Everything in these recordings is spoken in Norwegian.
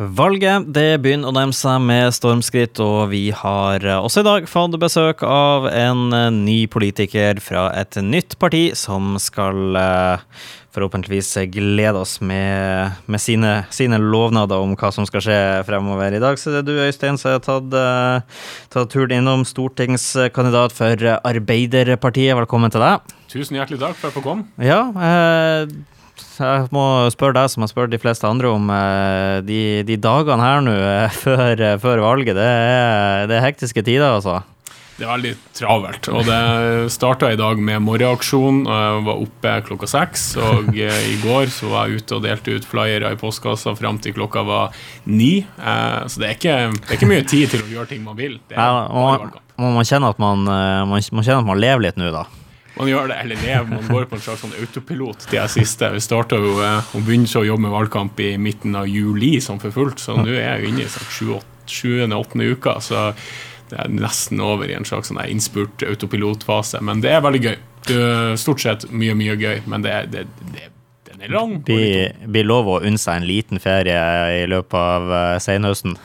Valget det begynner å nærme seg med stormskritt, og vi har også i dag fått besøk av en ny politiker fra et nytt parti som skal eh, forhåpentligvis glede oss med, med sine, sine, lovnader om hva som skal skje fremover. I dag så er det du, Øystein, som har tatt, tatt turen innom stortingskandidat for Arbeiderpartiet. Velkommen til deg. Tusen hjertelig takk for at jeg fikk komme. Ja, uh, jeg må spørre deg som jeg spør de fleste andre om eh, de, de dagene her nå eh, før, eh, før, valget. Det er, det er hektiske tider, altså. Det er veldig travelt. Og det starta i dag med morgenaksjon. Jeg var oppe klokka seks. Og i går så var jeg ute og delte ut flyere i postkassa fram til klokka var ni. Så det er, ikke, det er ikke mye tid til å gjøre ting man vil. Det er ja, man, man, at man, man, man at man lever litt nå, da man gjør det, eller lever, man går på en slags sånn autopilot de siste. Vi starta jo eh, og begynte å jobbe med valgkamp i midten av juli som for fullt, så nå er jeg inne i sånn sjuende-åttende uka. Så det er nesten over i en slags sånn innspurt autopilotfase. Men det er veldig gøy. Stort sett mye, mye gøy, men det, det, det, den er lang. Blir vi lov å unne seg en liten ferie i løpet av uh, senhøsten?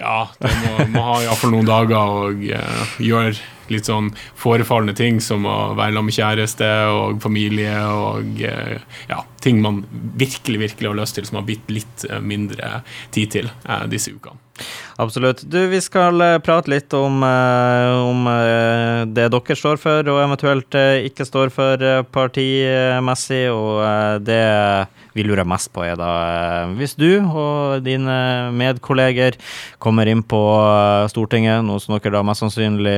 Ja, det må, må ha iallfall noen dager og uh, gjøre litt sånn forefallende ting som å være sammen med kjæreste og familie og eh, ja, ting man virkelig, virkelig har lyst til, som har blitt litt eh, mindre tid til eh, disse ukene. Absolutt. Du, vi skal prate litt om, om, det dere står for, og eventuelt ikke står for partimessig, og det vi lurer mest på, er da eh, hvis du og dine medkolleger kommer inn på eh, Stortinget, noe som dere da mest sannsynlig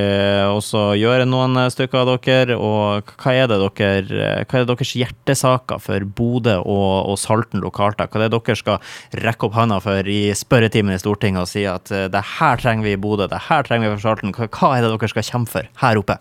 også gjør noen eh, stykker av dere, og hva er det dere, hva er det deres hjertesaker for Bodø og, og Salten lokalt? da? Hva er det dere skal rekke opp hånda for i spørretimen i Stortinget og si at det her trenger vi i Bodø, det her trenger vi for Salten? Hva, hva er det dere skal kjempe for her oppe?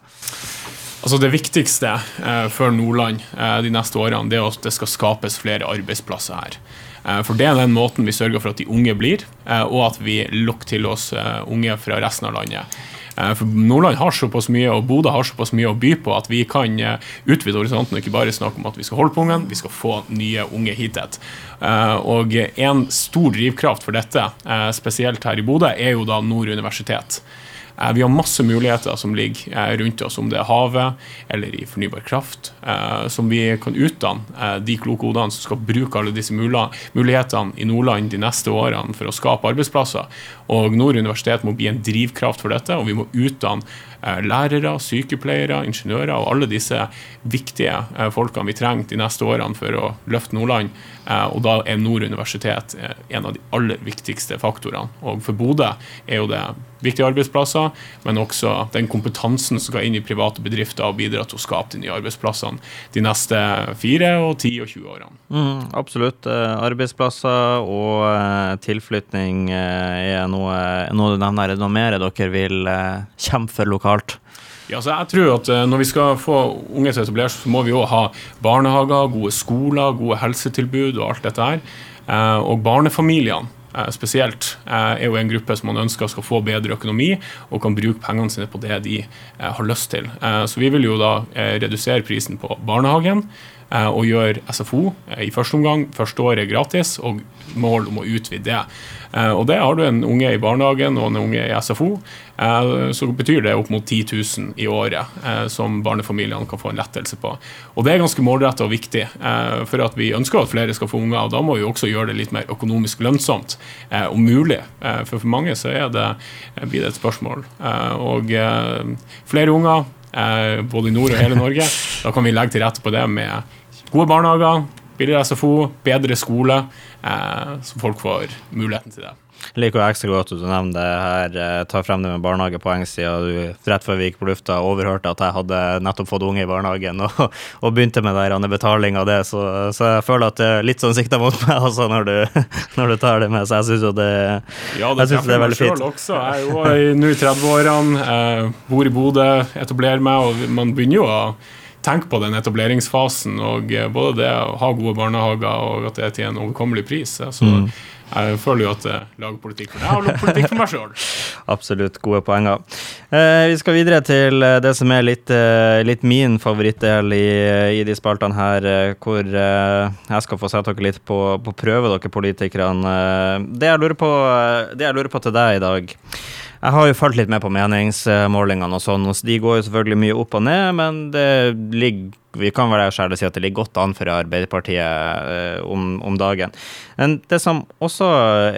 Altså Det viktigste eh, for Nordland eh, de neste årene det er at det skal skapes flere arbeidsplasser her. Eh, for Det er den måten vi sørger for at de unge blir, eh, og at vi lokker til oss eh, unge fra resten av landet. Eh, for Nordland har såpass mye, og Bodø har såpass mye å by på at vi kan utvide horisonten og ikke bare snakke om at vi skal holde på ungene, vi skal få nye unge hit. Og en stor drivkraft for dette, spesielt her i Bodø, er jo da Nord universitet. Eh, vi har masse muligheter som ligger eh, rundt oss, om det er havet eller i fornybar kraft, eh, som vi kan utdanne de kloke hodene som skal bruke alle disse mulighetene i Nordland de neste årene for å skape arbeidsplasser. Og Nord universitet må bli en drivkraft for dette, og vi må utdanne lærere, sykepleiere, ingeniører og alle disse viktige folkene vi trenger de neste årene for å løfte Nordland. Og da er Nord universitet en av de aller viktigste faktorene. Og for Bodø er jo det viktige arbeidsplasser, men også den kompetansen som skal inn i private bedrifter og bidra til å skape de nye arbeidsplassene de neste fire, og ti og 20 årene. Mm, absolutt. Eh, arbeidsplasser og eh, tilflytning eh, er noe, noe noe mer dere vil kjempe for lokalt? Ja, så jeg tror at Når vi skal få unge til å etablere seg, så må vi òg ha barnehager, gode skoler, gode helsetilbud og alt dette her. Og barnefamiliene Eh, spesielt, eh, er jo en gruppe som man ønsker skal få bedre økonomi og kan bruke pengene sine på det de eh, har lyst til. Så vi vil jo da redusere prisen på barnehagen og gjøre SFO i første omgang, første året gratis, og mål om å utvide det. Eh, og det har du en unge i barnehagen og en unge i SFO, eh, så betyr det opp mot 10 000 i året eh, som barnefamiliene kan få en lettelse på. Og det er ganske målretta og viktig, for at vi ønsker at flere skal få unger. og Da må vi også gjøre det litt mer økonomisk lønnsomt, om mulig. For for mange så det, blir det et spørsmål. Og flere unger, både i nord og hele Norge, da kan vi legge til rette på det med gode barnehager, billigere SFO, bedre skole, eh, så folk får muligheten til det. Jeg liker ekstra godt at du nevner det her, eh, tar frem det med barnehagepoengsida. du rett før vi gikk på lufta overhørte at jeg hadde nettopp fått unge i barnehagen og, og begynte med der, betaling av det, så, så, jeg føler at det er litt sånn sikta mot meg også når du, når du, tar det med, så jeg syns jo det, ja, det, jeg det er veldig fint. Også. Jeg er jo nå i 30-årene, eh, bor i Bodø, etablerer meg, og man begynner jo å tenke på den etableringsfasen. og eh, Både det å ha gode barnehager og at det er til en overkommelig pris. Så mm. Jeg føler jo at jeg lager politikk for deg og lager politikk for meg sjøl. Absolutt gode poenger. Eh, vi skal videre til eh, det som er litt, eh, litt min favorittdel i, i, de spaltene her, eh, hvor eh, jeg skal få sette dere litt på, på prøve, dere politikerne. Det jeg, lurer på, det jeg lurer på til deg i dag jeg har jo fulgt litt med på meningsmålingene og sånn, og de går jo selvfølgelig mye opp og ned, men det ligger vi kan vel skjære si at det ligger godt an for Arbeiderpartiet eh, om, om, dagen. Men det som også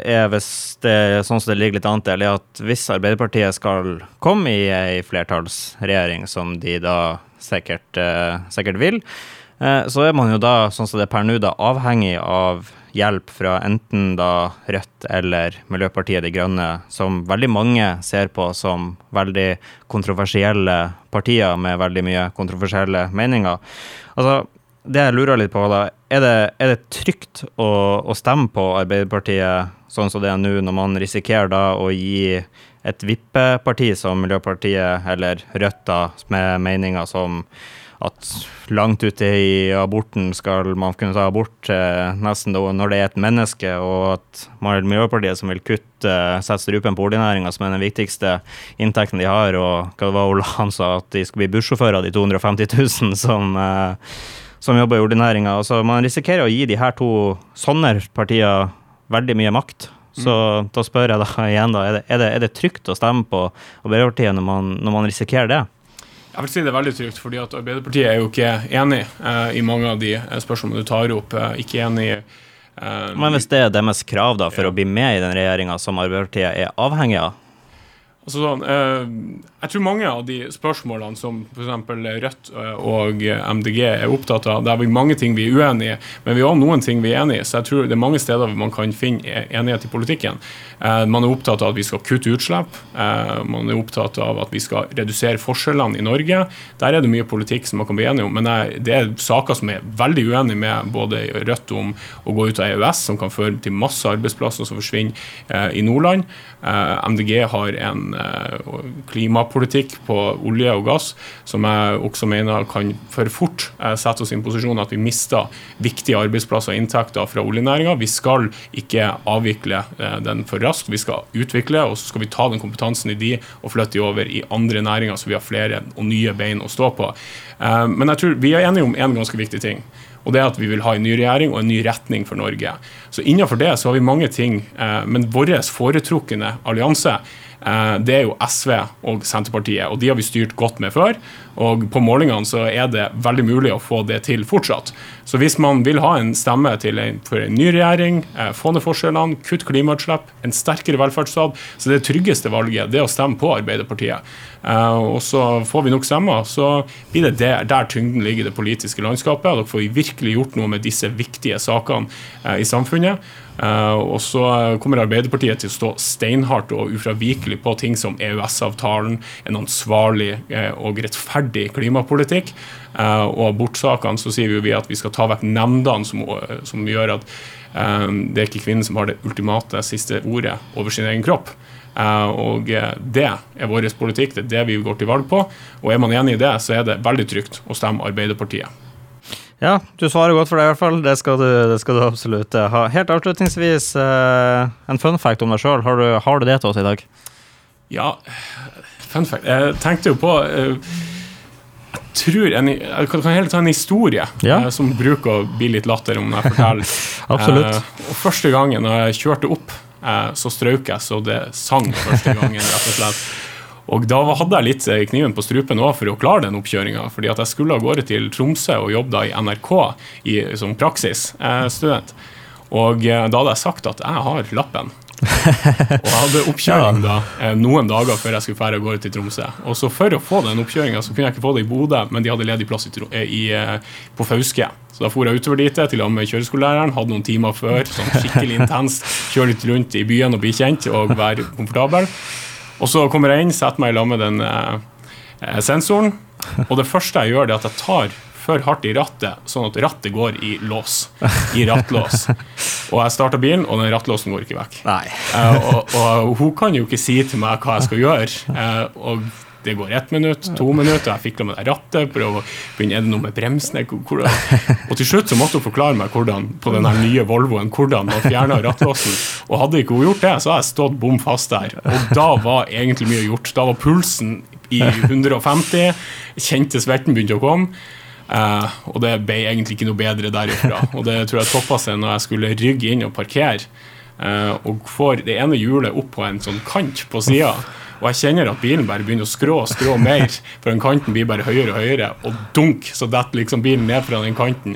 er, hvis det sånn som det ligger litt an til, er at hvis Arbeiderpartiet skal komme i ei flertallsregjering, som de da sikkert, eh, sikkert vil, eh, så er man jo da, sånn som det er per nå, avhengig av hjelp fra enten da Rødt eller Miljøpartiet De Grønne, som veldig mange ser på som veldig kontroversielle partier med veldig mye kontroversielle meninger. Altså, det jeg lurer litt på, da, er det, er det trygt å, å, stemme på Arbeiderpartiet sånn som det er nå, når man risikerer da å gi et vippeparti som Miljøpartiet eller Rødt da, med meninger som at langt ute i aborten skal man kunne ta abort eh, nesten når det er et menneske, og at Miljøpartiet som vil kutte, eh, sette strupen på oljenæringa, som er den viktigste inntekten de har, og hva det var Ola han sa, at de skal bli bussjåfører, de 250 000 som, eh, som jobber i oljenæringa. Altså, man risikerer å gi de her to sånne partier veldig mye makt. Så mm. da spør jeg da igjen, da, er det, er det, er det trygt å stemme på Arbeiderpartiet når man, når man risikerer det? Jeg vil si det er veldig trygt, fordi at Arbeiderpartiet er jo ikke enig eh, i mange av de eh, spørsmålene du tar opp. Eh, ikke enig i eh, Men hvis det er deres krav da, for ja. å bli med i den regjeringa som Arbeiderpartiet er avhengig av? Altså sånn, eh, jeg tror mange av de spørsmålene som f.eks. Rødt eh, og MDG er opptatt av, det er mange ting vi er uenige i, men vi har noen ting vi er enige i. Så jeg tror det er mange steder man kan finne e-, enighet i politikken. Eh, man er opptatt av at vi skal kutte utslipp. Man er opptatt av at vi skal redusere forskjellene i Norge. Der er det mye politikk som man kan bli enige om, men det er saker som er veldig uenig med både Rødt om å gå ut av EØS, som kan føre til masse arbeidsplasser som forsvinner i Nordland. MDG har en klimapolitikk på olje og gass, som jeg også mener kan for fort eh, sette oss i en posisjon at vi mister viktige arbeidsplasser og inntekter fra oljenæringa. Vi skal ikke avvikle eh, den for raskt, vi skal utvikle, og så skal vi ta den kompetansen i de og flytte de over i andre næringer, så vi har flere og nye bein å stå på. Men jeg tror vi er enige om en ganske viktig ting. Og det er at vi vil ha en ny regjering og en ny retning for Norge. Så innenfor det så har vi mange ting, men vår foretrukne allianse Eh, det er jo SV og Senterpartiet, og de har vi styrt godt med før. Og på målingene så er det veldig mulig å få det til fortsatt. Så hvis man vil ha en stemme en, for en ny regjering, eh, få ned forskjellene, kutte klimautslipp, en sterkere velferdsstat, så det tryggeste valget det er å stemme på Arbeiderpartiet. Eh, og så får vi nok stemmer, så blir det der, der tyngden ligger i det politiske landskapet. Og da får vi virkelig gjort noe med disse viktige sakene i samfunnet. Uh, og så kommer Arbeiderpartiet til å stå steinhardt og ufravikelig på ting som EØS-avtalen, en ansvarlig uh, og rettferdig klimapolitikk. Uh, og abortsakene så sier vi at vi skal ta vekk nemndene som, som, gjør at det er ikke kvinnen som har det ultimate siste ordet over sin egen kropp. og det er vår politikk, det er det vi går til valg på. Og er man enig i det, så er det veldig trygt å stemme Arbeiderpartiet. Ja, du svarer godt for det, i hvert fall. Det skal du, det skal du absolutt eh, ha. Helt avslutningsvis, en fun fact om deg sjøl. Har, har, du det til oss i dag? Ja, fun fact Jeg tenkte jo på tror en, Jeg kan heller ta en historie ja. uh, som bruker å bli litt latter om jeg forteller. absolutt. og Første gangen når jeg kjørte opp, så strøk jeg så det sang første gangen, rett og slett. Og da hadde jeg litt eh, kniven på strupen også for å klare den oppkjøringa. fordi at jeg skulle av gårde til Tromsø og jobbe i NRK i, som praksisstudent. Og eh, da hadde jeg sagt at jeg har lappen. og jeg hadde oppkjøring da eh, noen dager før jeg skulle dra av gårde til Tromsø. Og så For å få den oppkjøringa kunne jeg ikke få det i Bodø, men de hadde ledig plass i, i, på Fauske. Så da for jeg utover dit til og med kjøreskolelæreren. Hadde noen timer før, sånn skikkelig intenst. Kjøre litt rundt i byen og bli kjent og være komfortabel. Og så kommer jeg inn, setter meg i lag med den eh, eh, sensoren, og det første jeg gjør, det er at jeg tar for hardt i rattet, sånn at rattet går i lås. I rattlås. Og jeg starta bilen, og den rattlåsen går ikke vekk. Eh, og, og, hun kan jo ikke si til meg hva jeg skal gjøre. Eh, og det går ett minutt, to minutter, jeg fikla med det rattet, prøv å begynne er det noe med bremsene Og til slutt så måtte hun forklare meg hvordan på den nye Volvoen hvordan man fjerna rattlåsen. Og hadde ikke hun gjort det, så hadde jeg stått bom fast der. Og da var egentlig mye gjort. Da var pulsen i 150, kjente svetten begynte å komme. Uh, og det ble egentlig ikke noe bedre derifra. Og det tror jeg toppa seg når jeg skulle rygge inn og parkere. Uh, og får det ene hjulet opp på en sånn kant på sida. Og jeg kjenner at bilen bare begynner å skrå og skrå mer, for den kanten blir bare høyere og høyere. Og dunk, så detter liksom bilen ned fra den kanten.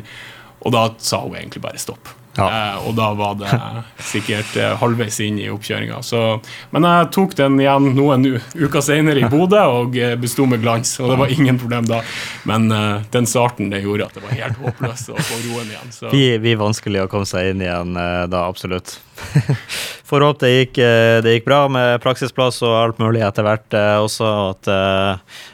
Og da sa hun egentlig bare stopp. Ja. Eh, og da var det sikkert eh, halvveis inn i oppkjøringa. Men jeg tok den igjen noen uker senere i Bodø og eh, besto med glans. Og det var ingen problem da. Men eh, den starten det gjorde at det var helt håpløst å få roen igjen. Vi, vi, er vanskelig å komme seg inn igjen da, absolutt. Får håpe det gikk, eh, det gikk bra med praksisplass og alt mulig etter hvert også. At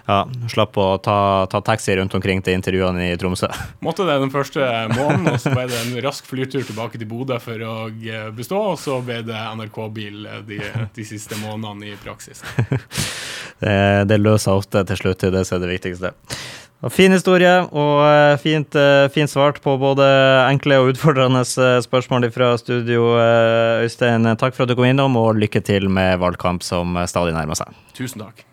ja, slapp å ta, ta, taxi rundt omkring til intervjuene i Tromsø. Måtte det den første måneden, og så ble det en rask flytur tilbake til Bodø for å eh, bestå, og så ble det NRK-bil eh, de, de, siste månedene i praksis. det, det løser ofte til slutt, det er det viktigste. Fin historie, og eh, fint, fint, svart på både enkle og utfordrende spørsmål fra studio, Øystein. Takk for at du kom innom, og lykke til med valgkamp som stadig nærmer seg. Tusen takk.